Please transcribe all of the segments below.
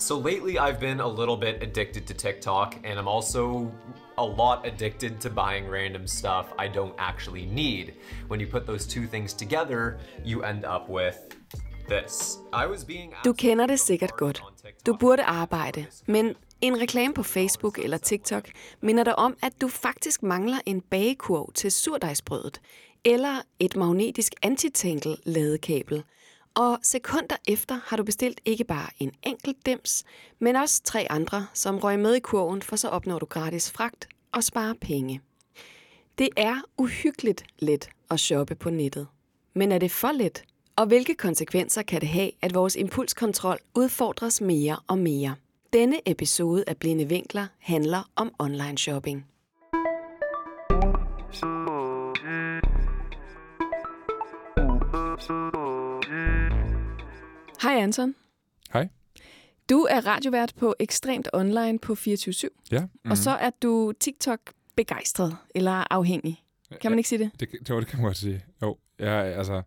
So lately, I've been a little bit addicted to TikTok, and I'm also a lot addicted to buying random stuff I don't actually need. When you put those two things together, you end up with this. I was being Du kender det sikkert godt. Du burde arbejde, men en reklame på Facebook eller TikTok minder dig om, at du faktisk mangler en bagekurv til surdejsbrødet, eller et magnetisk antitangle ladekabel. Og sekunder efter har du bestilt ikke bare en enkelt dims, men også tre andre, som røg med i kurven, for så opnår du gratis fragt og sparer penge. Det er uhyggeligt let at shoppe på nettet. Men er det for let? Og hvilke konsekvenser kan det have, at vores impulskontrol udfordres mere og mere? Denne episode af Blinde Vinkler handler om online shopping. Hej Anton. Hej. Du er radiovært på Ekstremt Online på 24 Ja. mm. Og så er du TikTok-begejstret eller afhængig. Kan man ikke sige det? Det, det, det kan man godt sige. Jo, jeg, altså,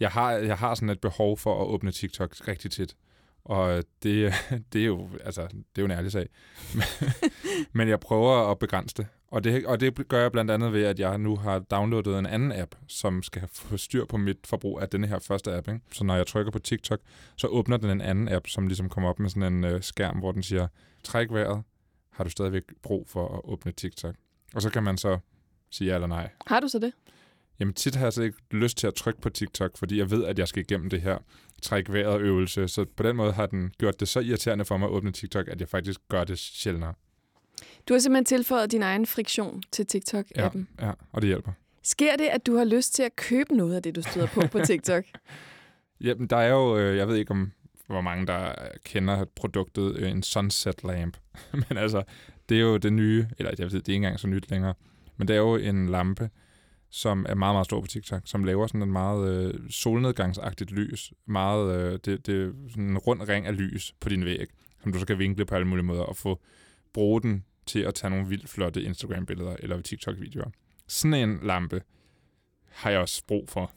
jeg, har, jeg har sådan et behov for at åbne TikTok rigtig tit. Og det, det, er jo, altså, det er jo en ærlig sag. Men jeg prøver at begrænse det. Og, det. og det gør jeg blandt andet ved, at jeg nu har downloadet en anden app, som skal få styr på mit forbrug af denne her første app. Ikke? Så når jeg trykker på TikTok, så åbner den en anden app, som ligesom kommer op med sådan en øh, skærm, hvor den siger, træk vejret, har du stadigvæk brug for at åbne TikTok? Og så kan man så sige ja eller nej. Har du så det? Jamen tit har jeg så ikke lyst til at trykke på TikTok, fordi jeg ved, at jeg skal igennem det her træk vejret øvelse. Så på den måde har den gjort det så irriterende for mig at åbne TikTok, at jeg faktisk gør det sjældnere. Du har simpelthen tilføjet din egen friktion til TikTok-appen. Ja, ja, og det hjælper. Sker det, at du har lyst til at købe noget af det, du støder på på TikTok? Jamen, der er jo, øh, jeg ved ikke om, hvor mange der kender produktet, øh, en sunset lamp. Men altså, det er jo det nye, eller jeg ved, det er ikke engang så nyt længere, men det er jo en lampe, som er meget, meget stor på TikTok, som laver sådan en meget øh, solnedgangsagtigt lys. Meget, øh, det, det er sådan en rund ring af lys på din væg, som du så kan vinkle på alle mulige måder og få bruge den til at tage nogle vildt flotte Instagram-billeder eller TikTok-videoer. Sådan en lampe har jeg også brug for,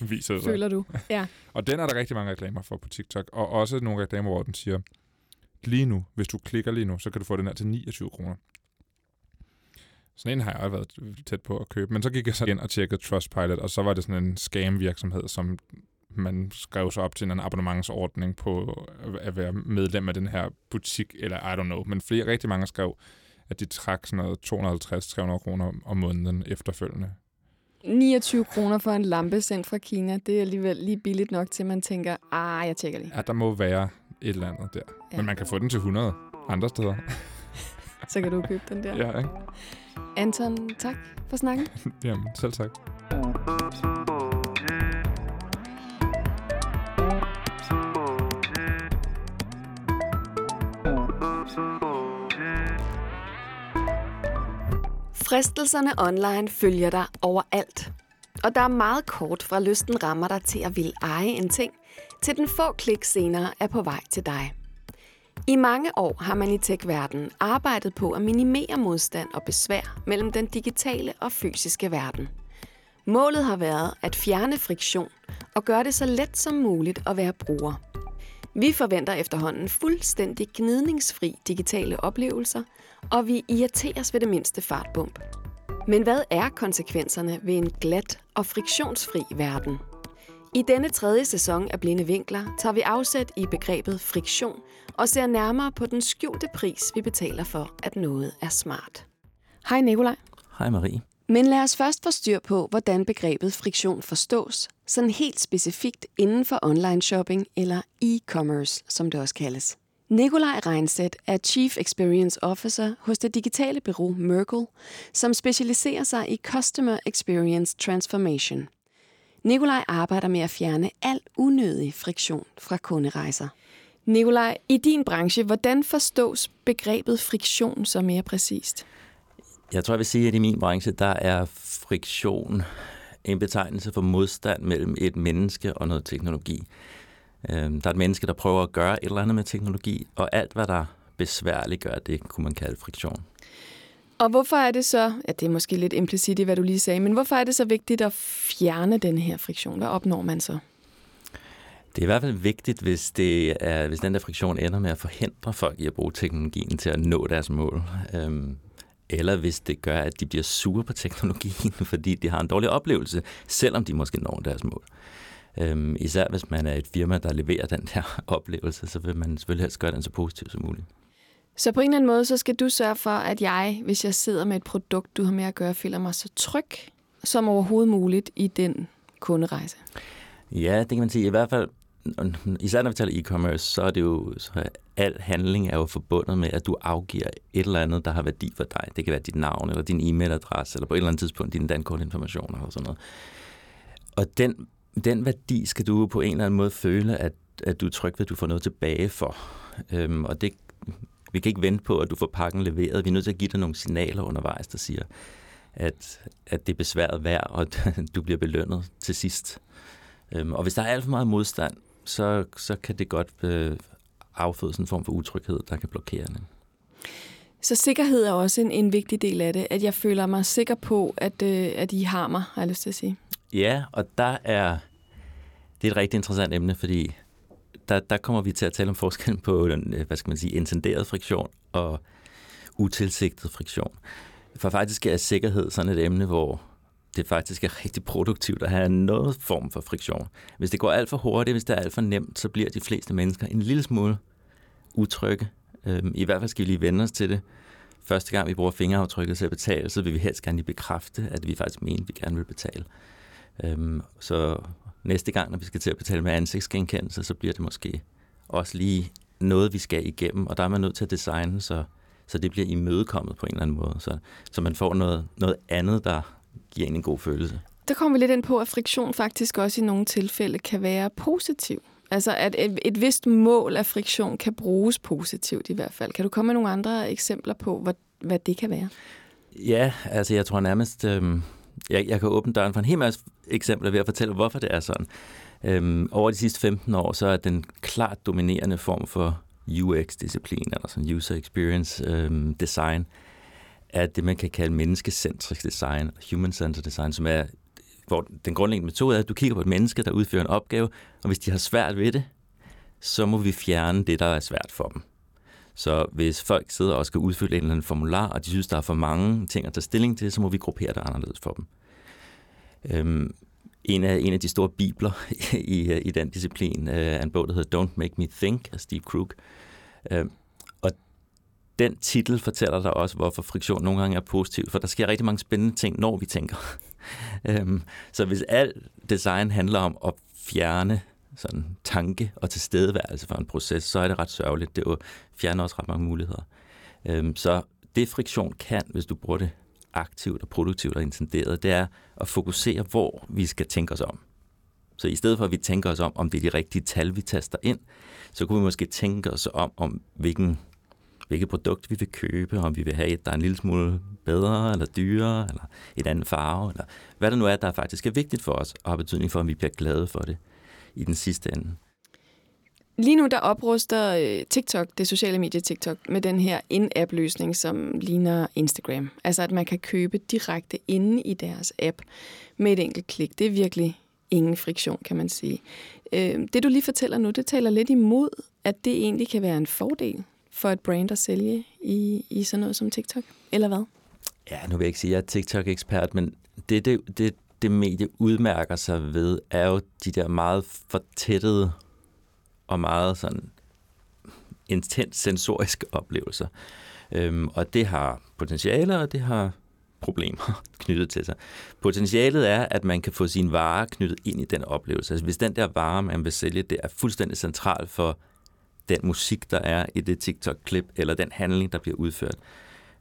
viser det. Føler du? Ja. Og den er der rigtig mange reklamer for på TikTok, og også nogle reklamer, hvor den siger, lige nu, hvis du klikker lige nu, så kan du få den her til 29 kroner. Sådan en har jeg været tæt på at købe. Men så gik jeg så ind og tjekkede Trustpilot, og så var det sådan en scam-virksomhed, som man skrev sig op til en abonnementsordning på at være medlem af den her butik, eller I don't know. Men flere, rigtig mange skrev, at de trak sådan noget 250-300 kroner om måneden efterfølgende. 29 kroner for en lampe sendt fra Kina, det er alligevel lige billigt nok til, at man tænker, ah, jeg tjekker lige. Ja, der må være et eller andet der. Ja. Men man kan få den til 100 andre steder. Så kan du købe den der. ja, ikke? Anton, tak for snakken. Jamen, selv tak. Fristelserne online følger dig overalt. Og der er meget kort fra lysten rammer dig til at ville eje en ting, til den få klik senere er på vej til dig. I mange år har man i tech-verdenen arbejdet på at minimere modstand og besvær mellem den digitale og fysiske verden. Målet har været at fjerne friktion og gøre det så let som muligt at være bruger. Vi forventer efterhånden fuldstændig gnidningsfri digitale oplevelser, og vi irriteres ved det mindste fartbump. Men hvad er konsekvenserne ved en glat og friktionsfri verden? I denne tredje sæson af Blinde Vinkler tager vi afsæt i begrebet friktion og ser nærmere på den skjulte pris, vi betaler for, at noget er smart. Hej Nikolaj. Hej Marie. Men lad os først få styr på, hvordan begrebet friktion forstås, sådan helt specifikt inden for online shopping eller e-commerce, som det også kaldes. Nikolaj Reinsæt er Chief Experience Officer hos det digitale bureau Merkle, som specialiserer sig i Customer Experience Transformation. Nikolaj arbejder med at fjerne al unødig friktion fra kunderejser. Nikolaj, i din branche, hvordan forstås begrebet friktion så mere præcist? Jeg tror, jeg vil sige, at i min branche, der er friktion en betegnelse for modstand mellem et menneske og noget teknologi. Der er et menneske, der prøver at gøre et eller andet med teknologi, og alt, hvad der besværligt gør, det kunne man kalde friktion. Og hvorfor er det så, ja det er måske lidt implicit i, hvad du lige sagde, men hvorfor er det så vigtigt at fjerne den her friktion? Hvad opnår man så? Det er i hvert fald vigtigt, hvis, det er, hvis den der friktion ender med at forhindre folk i at bruge teknologien til at nå deres mål. Øhm, eller hvis det gør, at de bliver sure på teknologien, fordi de har en dårlig oplevelse, selvom de måske når deres mål. Øhm, især hvis man er et firma, der leverer den der oplevelse, så vil man selvfølgelig helst gøre den så positiv som muligt. Så på en eller anden måde, så skal du sørge for, at jeg, hvis jeg sidder med et produkt, du har med at gøre, føler mig så tryg som overhovedet muligt i den kunderejse. Ja, det kan man sige. I hvert fald, især når vi taler e-commerce, så er det jo, så al handling er jo forbundet med, at du afgiver et eller andet, der har værdi for dig. Det kan være dit navn, eller din e-mailadresse, eller på et eller andet tidspunkt dine dankortinformationer og sådan noget. Og den, den værdi skal du på en eller anden måde føle, at, at du er tryg ved, at du får noget tilbage for. Øhm, og det, vi kan ikke vente på, at du får pakken leveret. Vi er nødt til at give dig nogle signaler undervejs, der siger, at, at det er besværet værd, og at du bliver belønnet til sidst. Øhm, og hvis der er alt for meget modstand, så, så kan det godt øh, afføde sådan en form for utryghed, der kan blokere det. Så sikkerhed er også en, en vigtig del af det, at jeg føler mig sikker på, at, øh, at I har mig, har jeg lyst til at sige. Ja, og der er, det er et rigtig interessant emne, fordi der, der kommer vi til at tale om forskellen på, øh, hvad skal man sige, intenderet friktion og utilsigtet friktion. For faktisk er sikkerhed sådan et emne, hvor det faktisk er rigtig produktivt at have noget form for friktion. Hvis det går alt for hurtigt, hvis det er alt for nemt, så bliver de fleste mennesker en lille smule utrygge. Øhm, I hvert fald skal vi lige vende os til det. Første gang vi bruger fingeraftrykket til at betale, så vil vi helst gerne lige bekræfte, at vi faktisk mener, at vi gerne vil betale. Øhm, så næste gang, når vi skal til at betale med ansigtsgenkendelse, så bliver det måske også lige noget, vi skal igennem, og der er man nødt til at designe, så, så det bliver imødekommet på en eller anden måde, så, så man får noget, noget andet, der giver en en god følelse. Der kommer vi lidt ind på, at friktion faktisk også i nogle tilfælde kan være positiv. Altså at et, et vist mål af friktion kan bruges positivt i hvert fald. Kan du komme med nogle andre eksempler på, hvad, hvad det kan være? Ja, altså jeg tror nærmest, øh, jeg, jeg kan åbne døren for en hel masse eksempler ved at fortælle, hvorfor det er sådan. Øhm, over de sidste 15 år, så er den klart dominerende form for UX-disciplin, eller sådan user experience øhm, design, er det, man kan kalde menneskecentrisk design, human-centered design, som er, hvor den grundlæggende metode er, at du kigger på et menneske, der udfører en opgave, og hvis de har svært ved det, så må vi fjerne det, der er svært for dem. Så hvis folk sidder og skal udfylde en eller anden formular, og de synes, der er for mange ting at tage stilling til, så må vi gruppere det anderledes for dem. Øhm, en, af, en af de store bibler i, i den disciplin øh, er en bog, der hedder Don't Make Me Think af Steve Krug. Øhm, og den titel fortæller dig også, hvorfor friktion nogle gange er positiv, for der sker rigtig mange spændende ting, når vi tænker. øhm, så hvis alt design handler om at fjerne sådan tanke og tilstedeværelse for en proces, så er det ret sørgeligt. Det fjerner også ret mange muligheder. Øhm, så det friktion kan, hvis du bruger det aktivt og produktivt og intenderet, det er at fokusere, hvor vi skal tænke os om. Så i stedet for, at vi tænker os om, om det er de rigtige tal, vi taster ind, så kunne vi måske tænke os om, om hvilken, hvilket produkt vi vil købe, om vi vil have et, der er en lille smule bedre eller dyrere, eller et andet farve, eller hvad det nu er, der faktisk er vigtigt for os, og har betydning for, om vi bliver glade for det i den sidste ende. Lige nu der opruster øh, TikTok, det sociale medie TikTok, med den her in-app-løsning, som ligner Instagram. Altså at man kan købe direkte inde i deres app med et enkelt klik. Det er virkelig ingen friktion, kan man sige. Øh, det du lige fortæller nu, det taler lidt imod, at det egentlig kan være en fordel for et brand at sælge i, i sådan noget som TikTok, eller hvad? Ja, nu vil jeg ikke sige, at jeg er TikTok-ekspert, men det, det, det, det medie udmærker sig ved, er jo de der meget fortættede og meget sådan intens sensoriske oplevelser. Øhm, og det har potentiale, og det har problemer knyttet til sig. Potentialet er, at man kan få sin vare knyttet ind i den oplevelse. Altså hvis den der vare, man vil sælge, det er fuldstændig central for den musik, der er i det TikTok-klip, eller den handling, der bliver udført,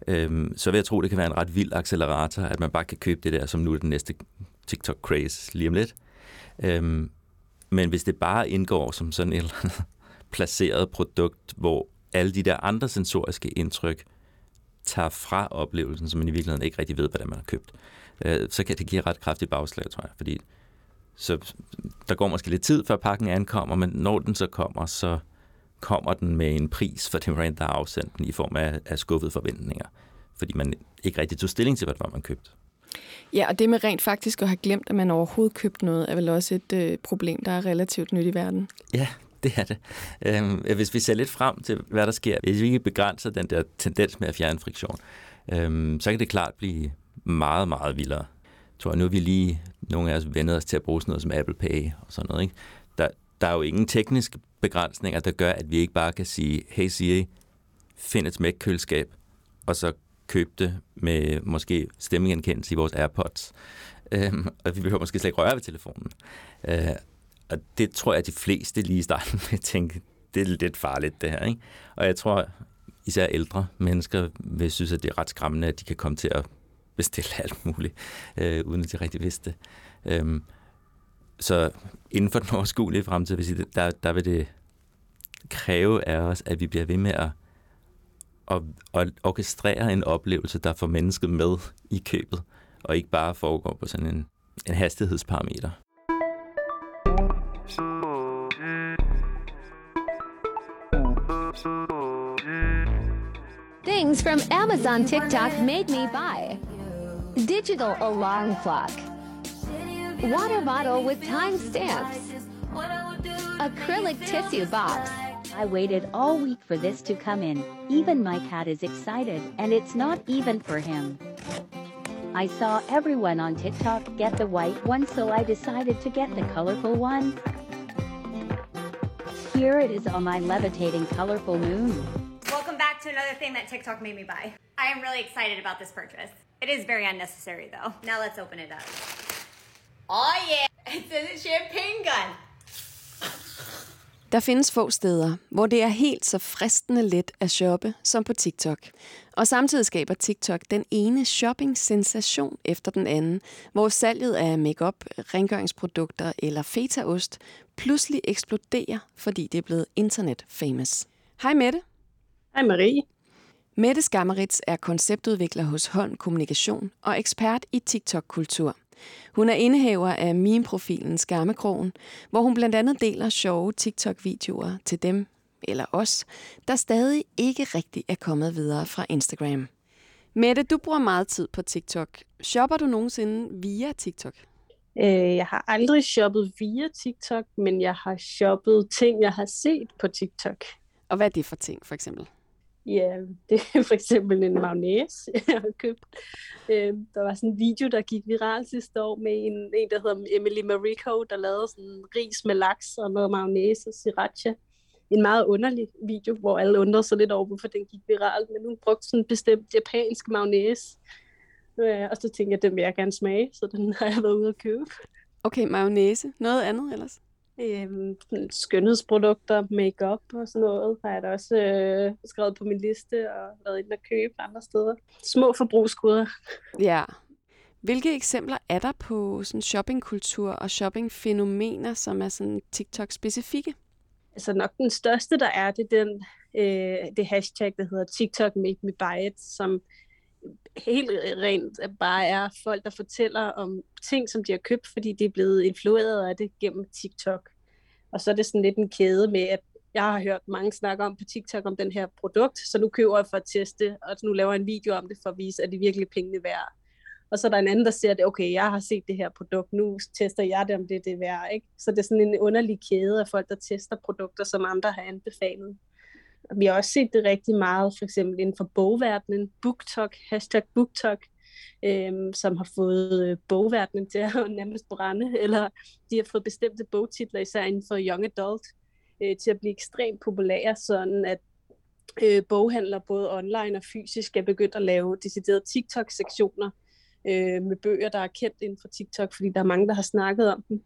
øhm, så vil jeg tro, det kan være en ret vild accelerator, at man bare kan købe det der, som nu er den næste TikTok-craze lige om lidt. Øhm, men hvis det bare indgår som sådan et eller andet placeret produkt, hvor alle de der andre sensoriske indtryk tager fra oplevelsen, så man i virkeligheden ikke rigtig ved, hvad man har købt, øh, så kan det give ret kraftigt bagslag, tror jeg. Fordi så der går måske lidt tid, før pakken ankommer, men når den så kommer, så kommer den med en pris for det brand, der har afsendt den i form af, af skuffede forventninger. Fordi man ikke rigtig tog stilling til, hvad det var, man købte. Ja, og det med rent faktisk at have glemt, at man overhovedet købt noget, er vel også et øh, problem, der er relativt nyt i verden. Ja, det er det. Øhm, hvis vi ser lidt frem til, hvad der sker, hvis vi ikke begrænser den der tendens med at fjerne friktion, øhm, så kan det klart blive meget, meget vildere. Jeg tror, nu er vi lige, nogle af os vendet os til at bruge sådan noget som Apple Pay og sådan noget. Ikke? Der, der er jo ingen tekniske begrænsninger, der gør, at vi ikke bare kan sige, hey Siri, find et smækkøleskab, og så købe det med måske stemmegenkendelse i vores AirPods. Øh, og vi behøver måske slet ikke røre ved telefonen. Øh, og det tror jeg, at de fleste lige i starten vil tænke, det er lidt farligt det her. Ikke? Og jeg tror, især ældre mennesker vil synes, at det er ret skræmmende, at de kan komme til at bestille alt muligt, øh, uden at de rigtig vidste det. Øhm, så inden for den overskuelige fremtid, vil sige, der, der vil det kræve af os, at vi bliver ved med at, at, at orkestrere en oplevelse, der får mennesket med i købet, og ikke bare foregår på sådan en, en hastighedsparameter. Things from Amazon TikTok made me buy. Digital alarm clock. Water bottle with time stamps. Acrylic tissue box. I waited all week for this to come in. Even my cat is excited, and it's not even for him. I saw everyone on TikTok get the white one, so I decided to get the colorful one. Here it is on my levitating colorful moon. Welcome back to another thing that TikTok made me buy. I am really excited about this purchase. It is very unnecessary though. Now let's open it up. Oh yeah, it's a champagne gun. Der findes få steder, hvor det er helt så fristende let at shoppe som på TikTok. Og samtidig skaber TikTok den ene shopping-sensation efter den anden, hvor salget af makeup, rengøringsprodukter eller fetaost pludselig eksploderer, fordi det er blevet internet-famous. Hej Mette. Hej Marie. Mette Skammeritz er konceptudvikler hos Holm Kommunikation og ekspert i TikTok-kultur. Hun er indehaver af meme-profilen Skammekrogen, hvor hun blandt andet deler sjove TikTok-videoer til dem, eller os, der stadig ikke rigtig er kommet videre fra Instagram. Mette, du bruger meget tid på TikTok. Shopper du nogensinde via TikTok? Øh, jeg har aldrig shoppet via TikTok, men jeg har shoppet ting, jeg har set på TikTok. Og hvad er det for ting, for eksempel? Ja, det er for eksempel en mayonnaise, jeg har købt. Øhm, der var sådan en video, der gik viralt sidste år med en, en der hedder Emily Marico, der lavede sådan ris med laks og noget mayonnaise og sriracha. En meget underlig video, hvor alle undrede sig lidt over, hvorfor den gik viralt, men hun brugte sådan en bestemt japansk mayonnaise. Øh, og så tænkte jeg, at den vil jeg gerne smage, så den har jeg været ude at købe. Okay, mayonnaise. Noget andet ellers? Øhm, skønhedsprodukter, makeup og sådan noget, har jeg da også øh, skrevet på min liste og været inde og købe andre steder. Små forbrugsgoder. Ja. Hvilke eksempler er der på sådan shoppingkultur og shoppingfænomener, som er sådan TikTok-specifikke? Altså nok den største, der er, det er den, øh, det hashtag, der hedder TikTok Make Me Buy It, som helt rent bare er folk, der fortæller om ting, som de har købt, fordi de er blevet influeret af det gennem TikTok. Og så er det sådan lidt en kæde med, at jeg har hørt mange snakke om på TikTok om den her produkt, så nu køber jeg for at teste, og nu laver jeg en video om det for at vise, at det virkelig pengene værd. Og så er der en anden, der siger, at okay, jeg har set det her produkt, nu tester jeg det, om det er det værd. Ikke? Så det er sådan en underlig kæde af folk, der tester produkter, som andre har anbefalet. Vi har også set det rigtig meget, for eksempel inden for bogverdenen, BookTok, hashtag BookTok, øhm, som har fået øh, bogverdenen til at nærmest brænde, eller de har fået bestemte bogtitler, især inden for Young Adult, øh, til at blive ekstremt populære, sådan at øh, boghandlere både online og fysisk er begyndt at lave deciderede TikTok-sektioner øh, med bøger, der er kendt inden for TikTok, fordi der er mange, der har snakket om dem.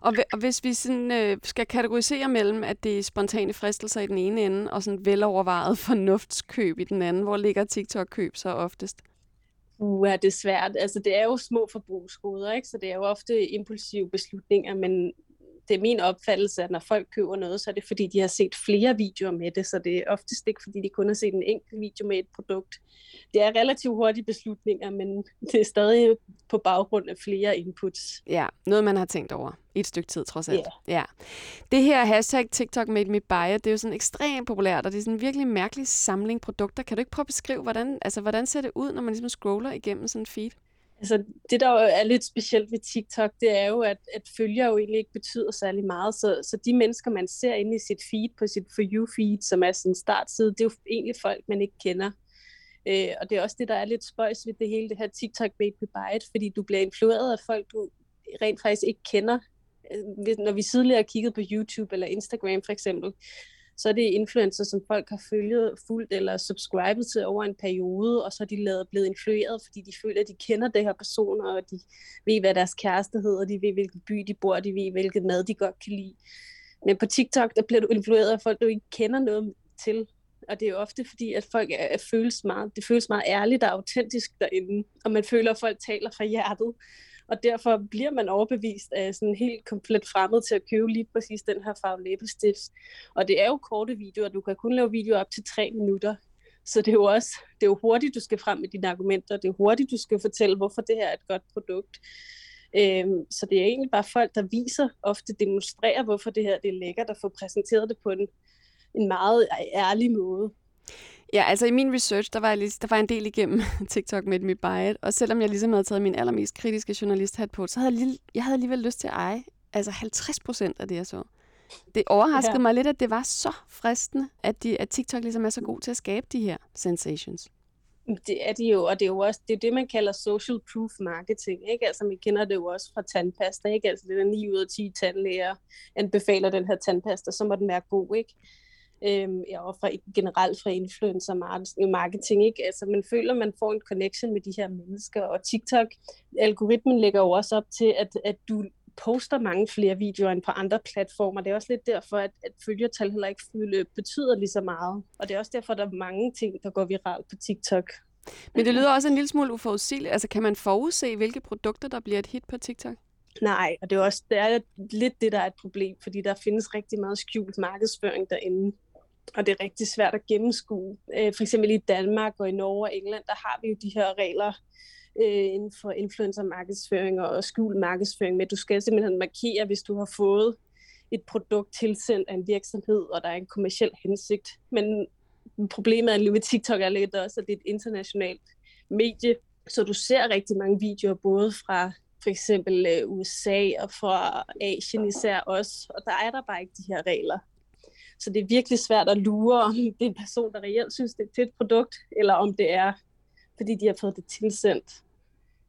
Og, og hvis vi sådan, øh, skal kategorisere mellem, at det er spontane fristelser i den ene ende, og sådan velovervejet fornuftskøb i den anden, hvor ligger TikTok-køb så oftest? Uh, det er svært. Altså, det er jo små forbrugsgoder, ikke? så det er jo ofte impulsive beslutninger, men det er min opfattelse, at når folk køber noget, så er det fordi, de har set flere videoer med det, så det er oftest ikke fordi, de kun har set en enkelt video med et produkt. Det er relativt hurtige beslutninger, men det er stadig på baggrund af flere inputs. Ja, noget man har tænkt over i et stykke tid, trods alt. Yeah. Ja. Det her hashtag TikTok made me buy it, det er jo sådan ekstremt populært, og det er sådan en virkelig mærkelig samling produkter. Kan du ikke prøve at beskrive, hvordan, altså, hvordan ser det ud, når man ligesom scroller igennem sådan en feed? Altså, det, der er lidt specielt ved TikTok, det er jo, at, at følger jo egentlig ikke betyder særlig meget. Så, så de mennesker, man ser inde i sit feed, på sit For You-feed, som er sin startside, det er jo egentlig folk, man ikke kender. Øh, og det er også det, der er lidt spøjs ved det hele, det her TikTok Baby Bite, fordi du bliver influeret af folk, du rent faktisk ikke kender. Øh, når vi tidligere har kigget på YouTube eller Instagram for eksempel, så er det influencer, som folk har følget fuldt eller subscribet til over en periode, og så er de lavet, blevet influeret, fordi de føler, at de kender det her personer, og de ved, hvad deres kæreste hedder, de ved, hvilken by de bor, de ved, hvilket mad de godt kan lide. Men på TikTok, der bliver du influeret af folk, du ikke kender noget til, og det er jo ofte fordi, at folk er, er føles meget, det føles meget ærligt og autentisk derinde, og man føler, at folk taler fra hjertet og derfor bliver man overbevist af sådan helt komplet fremmed til at købe lige præcis den her farve læbestift. Og det er jo korte videoer, du kan kun lave videoer op til tre minutter, så det er jo også det er jo hurtigt, du skal frem med dine argumenter, det er hurtigt, du skal fortælle, hvorfor det her er et godt produkt. Øhm, så det er egentlig bare folk, der viser, ofte demonstrerer, hvorfor det her det er lækkert, og får præsenteret det på en, en meget ærlig måde. Ja, altså i min research, der var, jeg lige, der var en del igennem TikTok med mit buy og selvom jeg ligesom havde taget min allermest kritiske journalisthat på, så havde jeg, lige, jeg havde alligevel lyst til at eje altså 50 procent af det, jeg så. Det overraskede ja. mig lidt, at det var så fristende, at, de, at TikTok ligesom er så god til at skabe de her sensations. Det er de jo, og det er jo også det, er det man kalder social proof marketing. Ikke? Altså, vi kender det jo også fra tandpasta. Ikke? Altså, det er 9 ud af 10 tandlæger anbefaler den her tandpasta, så må den være god. Ikke? Øhm, og fra, generelt fra influencer marketing. Ikke? Altså, man føler, man får en connection med de her mennesker, og TikTok, algoritmen lægger jo også op til, at, at du poster mange flere videoer end på andre platformer. Det er også lidt derfor, at, at følgertal heller ikke føle, betyder lige så meget. Og det er også derfor, at der er mange ting, der går viralt på TikTok. Men det lyder også en lille smule uforudsigeligt. Altså, kan man forudse, hvilke produkter, der bliver et hit på TikTok? Nej, og det er også det er lidt det, der er et problem, fordi der findes rigtig meget skjult markedsføring derinde og det er rigtig svært at gennemskue. Øh, for eksempel i Danmark og i Norge og England, der har vi jo de her regler øh, inden for influencer-markedsføring og skjult markedsføring med, at du skal simpelthen markere, hvis du har fået et produkt tilsendt af en virksomhed, og der er en kommersiel hensigt. Men problemet er med TikTok er lidt også, at det er et internationalt medie, så du ser rigtig mange videoer, både fra for eksempel øh, USA og fra Asien især også, og der er der bare ikke de her regler. Så det er virkelig svært at lure, om det er en person, der reelt synes, det er et fedt produkt, eller om det er, fordi de har fået det tilsendt.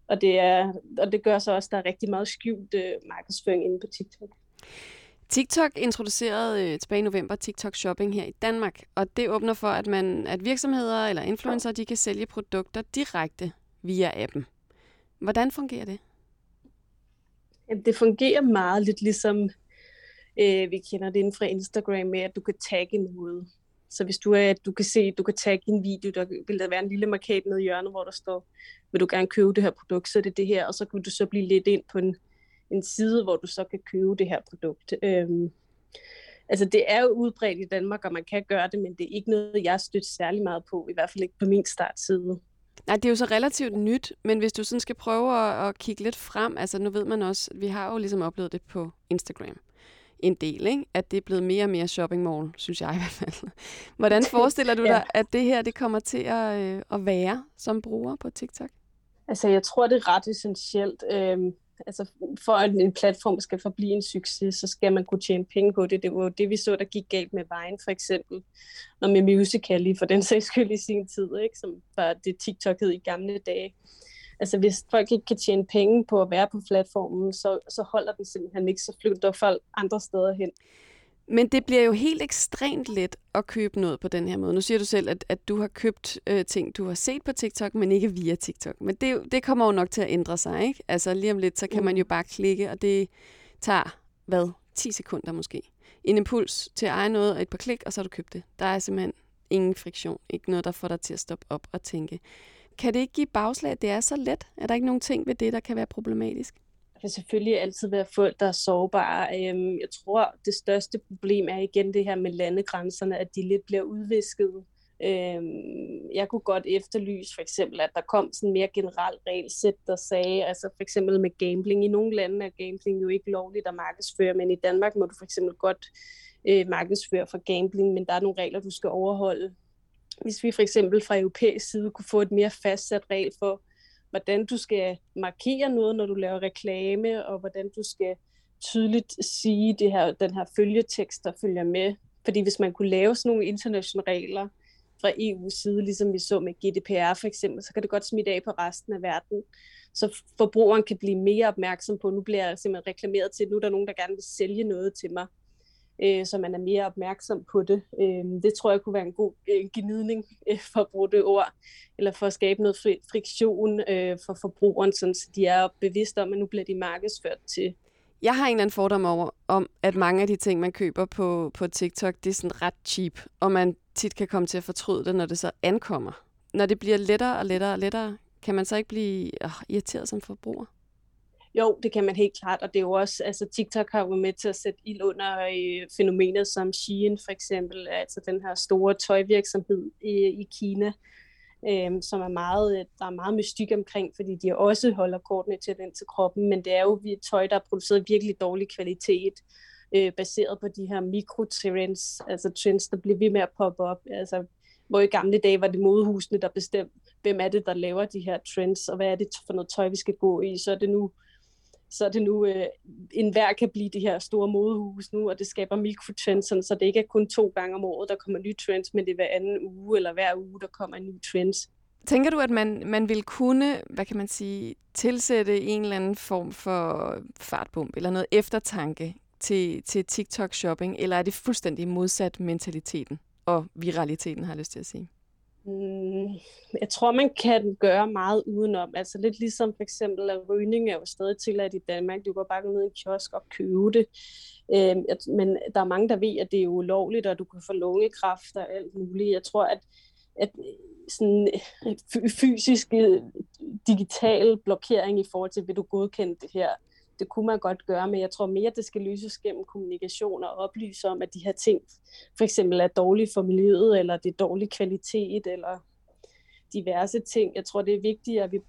Og det, er, og det gør så også, at der er rigtig meget skjult øh, markedsføring inde på TikTok. TikTok introducerede øh, tilbage i november TikTok Shopping her i Danmark, og det åbner for, at, man, at virksomheder eller influencer de kan sælge produkter direkte via appen. Hvordan fungerer det? Det fungerer meget lidt ligesom Øh, vi kender det inden fra Instagram med, at du kan tagge noget. Så hvis du er, du kan se, du kan tagge en video, der vil der være en lille markat nede i hjørnet, hvor der står, vil du gerne købe det her produkt, så er det det her, og så kan du så blive lidt ind på en, en side, hvor du så kan købe det her produkt. Øhm, altså det er jo udbredt i Danmark, og man kan gøre det, men det er ikke noget, jeg støtter særlig meget på, i hvert fald ikke på min startside. Nej, det er jo så relativt nyt, men hvis du sådan skal prøve at, at kigge lidt frem, altså nu ved man også, vi har jo ligesom oplevet det på Instagram en del, ikke? at det er blevet mere og mere shopping mall, synes jeg i hvert fald. Hvordan forestiller du dig, at det her det kommer til at, øh, at være som bruger på TikTok? Altså, jeg tror, det er ret essentielt. Øhm, altså, for at en platform skal forblive en succes, så skal man kunne tjene penge på det. Det var det, vi så, der gik galt med Vine, for eksempel. Og med Musical.ly, for den sags skyld i sin tid, ikke? som var det TikTok hed i gamle dage altså hvis folk ikke kan tjene penge på at være på platformen, så, så holder den simpelthen ikke, så flytter folk andre steder hen. Men det bliver jo helt ekstremt let at købe noget på den her måde. Nu siger du selv, at, at du har købt øh, ting, du har set på TikTok, men ikke via TikTok. Men det, det kommer jo nok til at ændre sig, ikke? Altså lige om lidt, så kan man jo bare klikke, og det tager, hvad, 10 sekunder måske. En impuls til at eje noget og et par klik, og så har du købt det. Der er simpelthen ingen friktion. Ikke noget, der får dig til at stoppe op og tænke. Kan det ikke give bagslag, at det er så let? Er der ikke nogen ting ved det, der kan være problematisk? Der kan selvfølgelig altid være folk, der er sårbare. Øhm, jeg tror, det største problem er igen det her med landegrænserne, at de lidt bliver udvisket. Øhm, jeg kunne godt efterlyse for eksempel, at der kom sådan mere generelt regelsæt, der sagde, altså for eksempel med gambling. I nogle lande er gambling jo ikke lovligt at markedsføre, men i Danmark må du for eksempel godt øh, markedsføre for gambling, men der er nogle regler, du skal overholde hvis vi for eksempel fra europæisk side kunne få et mere fastsat regel for, hvordan du skal markere noget, når du laver reklame, og hvordan du skal tydeligt sige det her, den her følgetekst, der følger med. Fordi hvis man kunne lave sådan nogle internationale regler fra EU's side, ligesom vi så med GDPR for eksempel, så kan det godt smitte af på resten af verden. Så forbrugeren kan blive mere opmærksom på, nu bliver jeg simpelthen reklameret til, nu er der nogen, der gerne vil sælge noget til mig øh, så man er mere opmærksom på det. Øh, det tror jeg kunne være en god øh, gnidning, øh, for at bruge det ord, eller for at skabe noget fri, friktion øh, for forbrugeren, så de er bevidste om, at nu bliver de markedsført til. Jeg har en eller anden fordom over, om, at mange af de ting, man køber på, på TikTok, det er sådan ret cheap, og man tit kan komme til at fortryde det, når det så ankommer. Når det bliver lettere og lettere og lettere, kan man så ikke blive øh, irriteret som forbruger? Jo, det kan man helt klart, og det er jo også, altså TikTok har jo med til at sætte ild under øh, fænomenet som Shein for eksempel, altså den her store tøjvirksomhed i, i Kina, øh, som er meget, øh, der er meget mystik omkring, fordi de også holder kortene til den til kroppen, men det er jo tøj, der er produceret virkelig dårlig kvalitet, øh, baseret på de her mikrotrends, altså trends, der bliver ved med at poppe op, altså hvor i gamle dage var det modehusene, der bestemte, hvem er det, der laver de her trends, og hvad er det for noget tøj, vi skal gå i, så er det nu så er det nu, øh, enhver kan blive det her store modehus nu, og det skaber mikrotrends, så det ikke er kun to gange om året, der kommer nye trends, men det er hver anden uge eller hver uge, der kommer en ny trends. Tænker du, at man, man vil kunne, hvad kan man sige, tilsætte en eller anden form for fartbump eller noget eftertanke til, til TikTok-shopping, eller er det fuldstændig modsat mentaliteten og viraliteten, har jeg lyst til at sige? Mm, jeg tror, man kan gøre meget udenom. Altså lidt ligesom for eksempel, at rygning er jo stadig tilladt i Danmark. Du kan bare gå ned i en kiosk og købe det. Øh, men der er mange, der ved, at det er ulovligt, og du kan få lungekræft og alt muligt. Jeg tror, at, at sådan øh, fysisk øh, digital blokering i forhold til, vil du godkende det her, det kunne man godt gøre, men jeg tror mere, det skal løses gennem kommunikation og oplyse om, at de her ting for eksempel er dårlige for miljøet, eller det er dårlig kvalitet, eller diverse ting. Jeg tror, det er vigtigt, at vi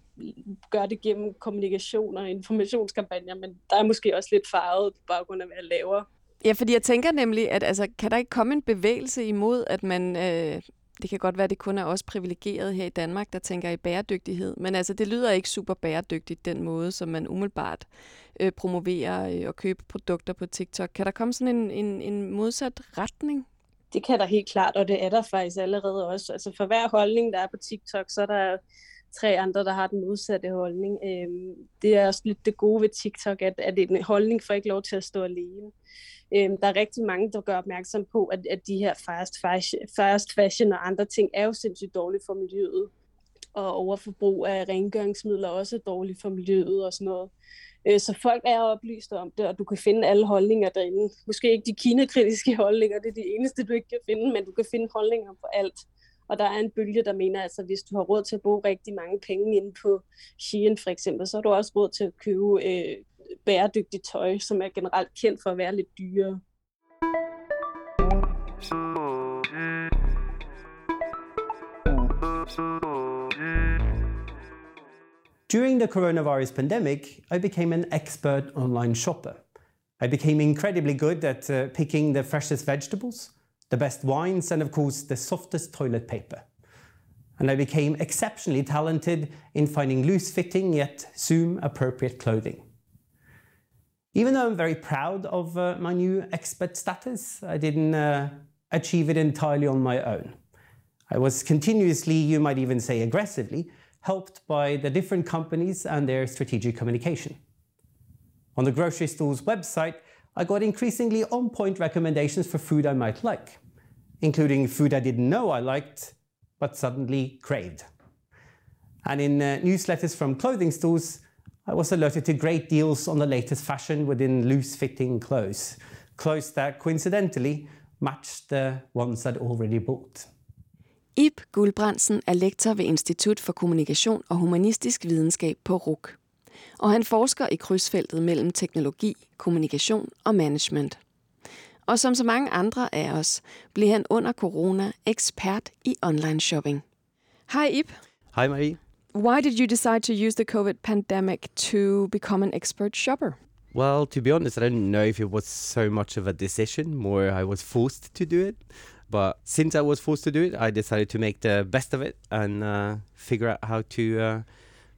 gør det gennem kommunikation og informationskampagner, men der er måske også lidt farvet på baggrund af, hvad jeg laver. Ja, fordi jeg tænker nemlig, at altså, kan der ikke komme en bevægelse imod, at man øh, det kan godt være, at det kun er os privilegeret her i Danmark, der tænker i bæredygtighed. Men altså, det lyder ikke super bæredygtigt, den måde, som man umiddelbart øh, promoverer øh, og køber produkter på TikTok. Kan der komme sådan en, en, en modsat retning? Det kan der helt klart, og det er der faktisk allerede også. Altså for hver holdning, der er på TikTok, så er der tre andre, der har den modsatte holdning. Øhm, det er også lidt det gode ved TikTok, at, at en holdning får ikke lov til at stå alene. Øhm, der er rigtig mange, der gør opmærksom på, at, at de her fast fashion, fast fashion og andre ting er jo sindssygt dårlige for miljøet. Og overforbrug af rengøringsmidler er også dårligt for miljøet og sådan noget. Øh, så folk er oplyst om det, og du kan finde alle holdninger derinde. Måske ikke de kinakritiske holdninger, det er de eneste, du ikke kan finde, men du kan finde holdninger på alt. Og der er en bølge, der mener, altså hvis du har råd til at bruge rigtig mange penge inde på Shein for eksempel, så har du også råd til at købe øh, bæredygtigt tøj, som er generelt kendt for at være lidt dyrere. During the coronavirus pandemic, I became an expert online shopper. I became incredibly good at uh, picking the freshest vegetables, the best wines, and of course, the softest toilet paper. And I became exceptionally talented in finding loose fitting yet Zoom appropriate clothing. Even though I'm very proud of uh, my new expert status, I didn't uh, achieve it entirely on my own. I was continuously, you might even say aggressively, helped by the different companies and their strategic communication. On the grocery store's website, I got increasingly on point recommendations for food I might like, including food I didn't know I liked, but suddenly craved. And in uh, newsletters from clothing stores, I was alerted to great deals on the latest fashion within loose fitting clothes, clothes that coincidentally matched the ones I'd already bought. Ib Guldbrandsen er lektor ved Institut for Kommunikation og Humanistisk Videnskab på RUK. Og han forsker i krydsfeltet mellem teknologi, kommunikation og management. Og som så mange andre af os, blev han under corona ekspert i online shopping. Hej Ib. Hej Marie. Why did you decide to use the COVID pandemic to become an expert shopper? Well, to be honest, I don't know if it was so much of a decision, more I was forced to do it. But since I was forced to do it, I decided to make the best of it and uh, figure out how to uh,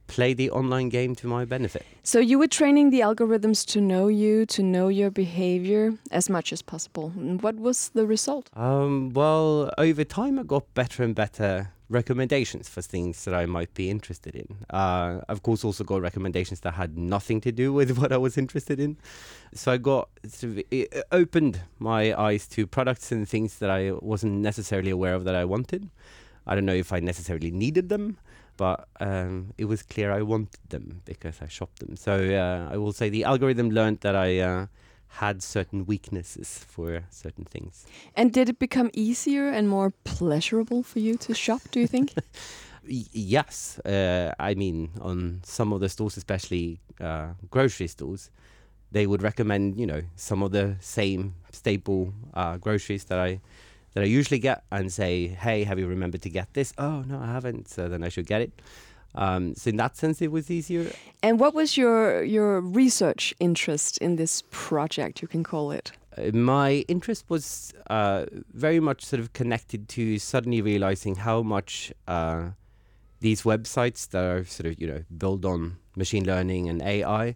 play the online game to my benefit. So you were training the algorithms to know you, to know your behavior as much as possible. And what was the result? Um, well, over time, I got better and better recommendations for things that I might be interested in. Uh, of course, also got recommendations that had nothing to do with what I was interested in. So I got sort of, it opened my eyes to products and things that I wasn't necessarily aware of that I wanted. I don't know if I necessarily needed them, but um, it was clear I wanted them because I shopped them. So uh, I will say the algorithm learned that I. Uh, had certain weaknesses for certain things. And did it become easier and more pleasurable for you to shop, do you think? Yes. Uh, I mean, on some of the stores, especially uh, grocery stores, they would recommend, you know, some of the same staple uh, groceries that I that I usually get and say, hey, have you remembered to get this? Oh, no, I haven't. So then I should get it. Um, so in that sense, it was easier. And what was your your research interest in this project? You can call it. Uh, my interest was uh, very much sort of connected to suddenly realizing how much uh, these websites that are sort of you know built on machine learning and AI,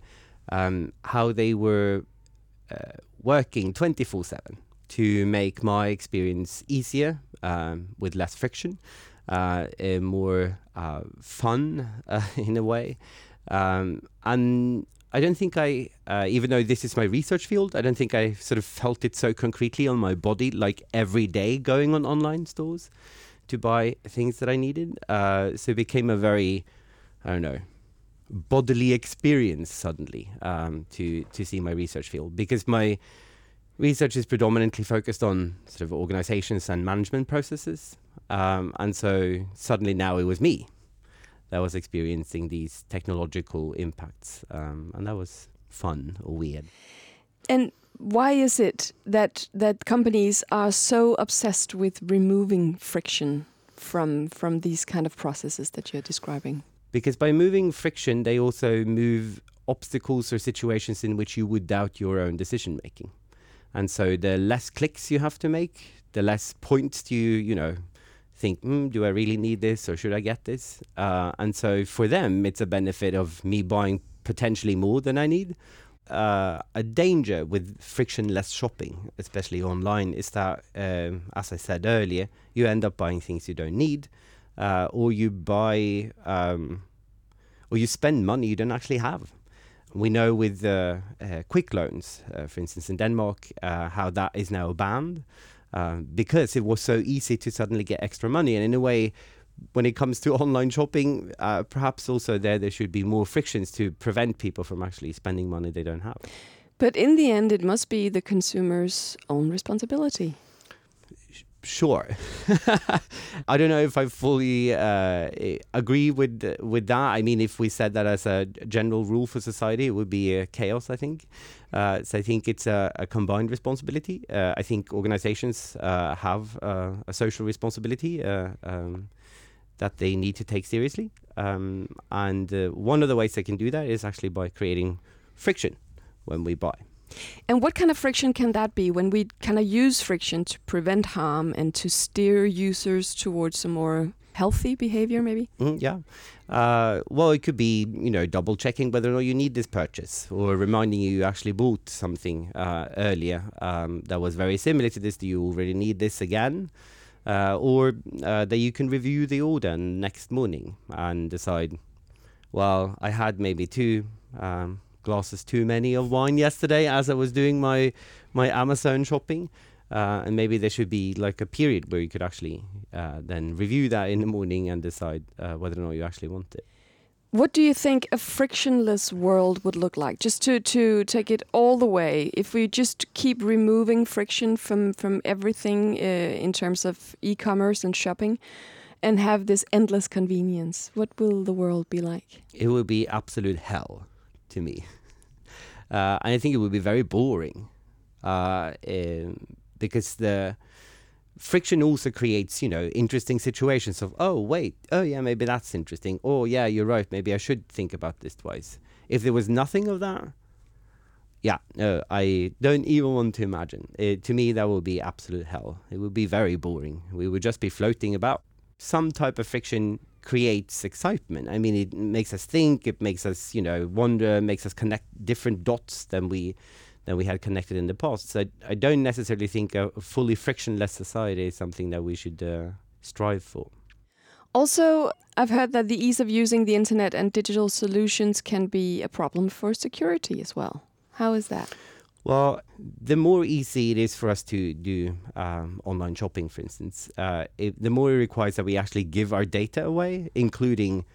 um, how they were uh, working twenty four seven to make my experience easier um, with less friction uh, more uh, fun uh, in a way. Um, and I don't think I, uh, even though this is my research field, I don't think I sort of felt it so concretely on my body, like every day going on online stores to buy things that I needed. Uh, so it became a very, I don't know, bodily experience suddenly um, to to see my research field because my research is predominantly focused on sort of organizations and management processes. Um, and so suddenly now it was me that was experiencing these technological impacts. Um, and that was fun or weird. And why is it that that companies are so obsessed with removing friction from from these kind of processes that you're describing? Because by moving friction, they also move obstacles or situations in which you would doubt your own decision making. And so the less clicks you have to make, the less points you, you know, think, mm, do I really need this or should I get this? Uh, and so for them, it's a benefit of me buying potentially more than I need. Uh, a danger with frictionless shopping, especially online, is that, um, as I said earlier, you end up buying things you don't need, uh, or you buy, um, or you spend money you don't actually have. We know with uh, uh, quick loans, uh, for instance, in Denmark, uh, how that is now banned uh, because it was so easy to suddenly get extra money. And in a way, when it comes to online shopping, perhaps also there there should be more frictions to prevent people from actually spending money they don't have. But in the end, it must be the consumer's own responsibility. Sure, I don't know if I fully uh, agree with with that. I mean, if we said that as a general rule for society, it would be chaos. I think. Uh, so I think it's a, a combined responsibility. Uh, I think organizations uh, have uh, a social responsibility uh, um, that they need to take seriously. Um, and uh, one of the ways they can do that is actually by creating friction when we buy. And what kind of friction can that be when we kind of use friction to prevent harm and to steer users towards a more healthy behavior, maybe? Mm, yeah. Uh, well, it could be, you know, double checking whether or not you need this purchase or reminding you you actually bought something uh, earlier um, that was very similar to this. Do you already need this again? Uh, or uh, that you can review the order next morning and decide, well, I had maybe two. Um, glasses too many of wine yesterday as I was doing my my Amazon shopping. Uh, and maybe there should be like a period where you could actually uh, then review that in the morning and decide uh, whether or not you actually want it. What do you think a frictionless world would look like? Just to, to take it all the way, if we just keep removing friction from, from everything uh, in terms of e commerce and shopping and have this endless convenience, what will the world be like? It will be absolute hell to me. Uh, and I think it would be very boring uh, um, because the friction also creates, you know, interesting situations of, oh, wait, oh, yeah, maybe that's interesting. Oh, yeah, you're right. Maybe I should think about this twice. If there was nothing of that, yeah, no, I don't even want to imagine. It, to me, that would be absolute hell. It would be very boring. We would just be floating about. Some type of friction creates excitement. I mean, it makes us think, it makes us, you know, wonder, makes us connect different dots than we than we had connected in the past. So I, don't necessarily think a fully frictionless society is something that we should uh, strive for. Also, I've heard that the ease of using the internet and digital solutions can be a problem for security as well. How is that? Well, the more easy it is for us to do um, online shopping, for instance, uh, it, the more it requires that we actually give our data away, including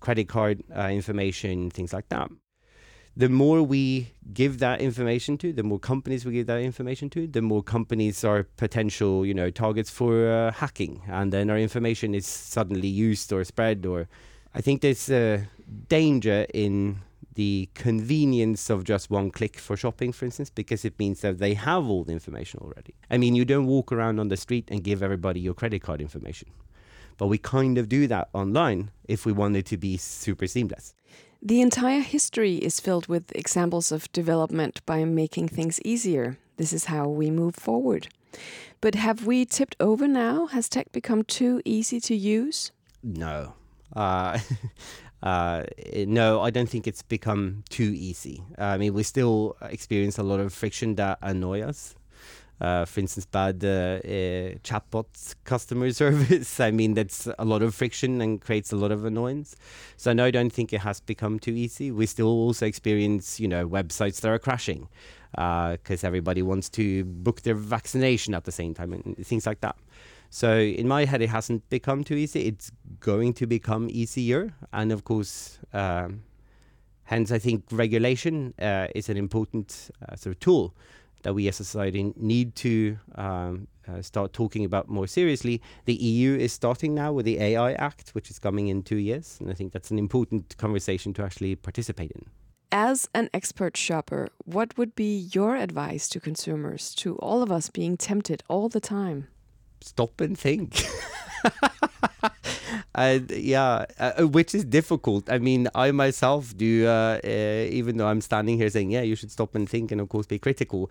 credit card uh, information, things like that. The more we give that information to, the more companies we give that information to, the more companies are potential, you know, targets for uh, hacking, and then our information is suddenly used or spread. Or I think there's a danger in the convenience of just one click for shopping, for instance, because it means that they have all the information already. I mean, you don't walk around on the street and give everybody your credit card information. But we kind of do that online if we want it to be super seamless. The entire history is filled with examples of development by making things easier. This is how we move forward. But have we tipped over now? Has tech become too easy to use? No. Uh, uh, no, I don't think it's become too easy. I mean, we still experience a lot of friction that annoy us. Uh, for instance, bad uh, uh, chatbot customer service. I mean, that's a lot of friction and creates a lot of annoyance. So no, I don't think it has become too easy. We still also experience, you know, websites that are crashing because uh, everybody wants to book their vaccination at the same time and things like that. So in my head, it hasn't become too easy. It's going to become easier, and of course. Um, hence, I think regulation uh, is an important uh, sort of tool that we as a society need to um, uh, start talking about more seriously. The EU is starting now with the AI Act, which is coming in two years, and I think that's an important conversation to actually participate in. As an expert shopper, what would be your advice to consumers, to all of us being tempted all the time? Stop and think. and yeah, uh, which is difficult. I mean, I myself do, uh, uh, even though I'm standing here saying, yeah, you should stop and think and, of course, be critical.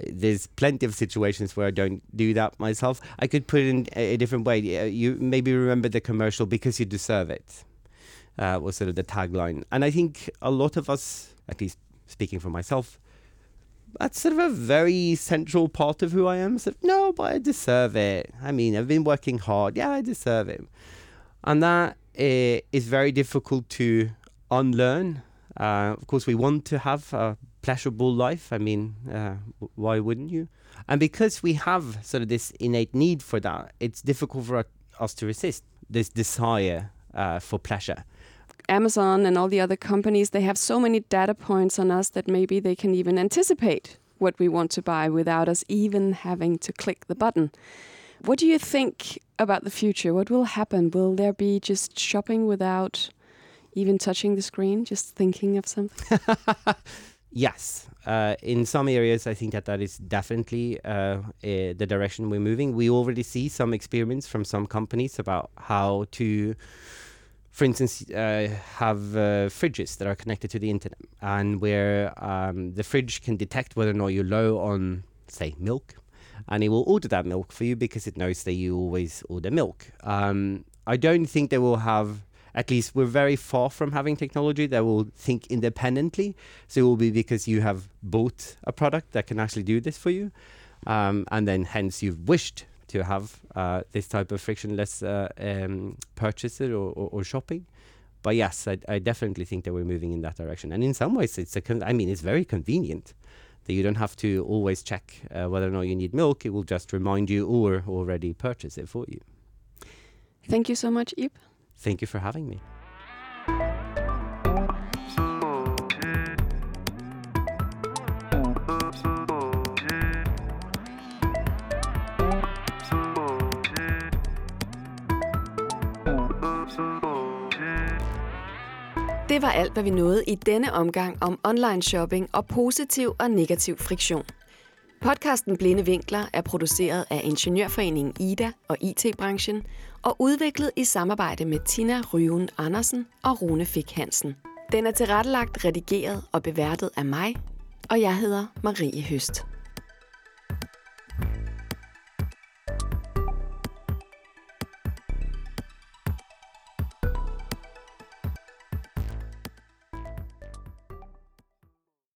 There's plenty of situations where I don't do that myself. I could put it in a different way. You maybe remember the commercial because you deserve it, uh, was sort of the tagline. And I think a lot of us, at least speaking for myself, that's sort of a very central part of who I am. So, no, but I deserve it. I mean, I've been working hard. Yeah, I deserve it. And that uh, is very difficult to unlearn. Uh, of course, we want to have a pleasurable life. I mean, uh, why wouldn't you? And because we have sort of this innate need for that, it's difficult for us to resist this desire uh, for pleasure. Amazon and all the other companies, they have so many data points on us that maybe they can even anticipate what we want to buy without us even having to click the button. What do you think about the future? What will happen? Will there be just shopping without even touching the screen, just thinking of something? yes. Uh, in some areas, I think that that is definitely uh, uh, the direction we're moving. We already see some experiments from some companies about how to for instance, uh, have uh, fridges that are connected to the internet, and where um, the fridge can detect whether or not you're low on, say, milk, and it will order that milk for you because it knows that you always order milk. Um, I don't think they will have. At least we're very far from having technology that will think independently. So it will be because you have bought a product that can actually do this for you, um, and then hence you've wished to have uh, this type of frictionless uh, um, purchases or, or, or, shopping. But yes, I, I, definitely think that we're moving in that direction. And in some ways, it's a con- I mean, it's very convenient that you don't have to always check uh, whether or not you need milk. It will just remind you or already purchase it for you. Thank you so much, Ib. Thank you for having me. Det var alt, hvad vi nåede i denne omgang om online shopping og positiv og negativ friktion. Podcasten Blinde Vinkler er produceret af Ingeniørforeningen Ida og IT-branchen og udviklet i samarbejde med Tina Ryven Andersen og Rune Fik Hansen. Den er tilrettelagt, redigeret og beværtet af mig, og jeg hedder Marie Høst.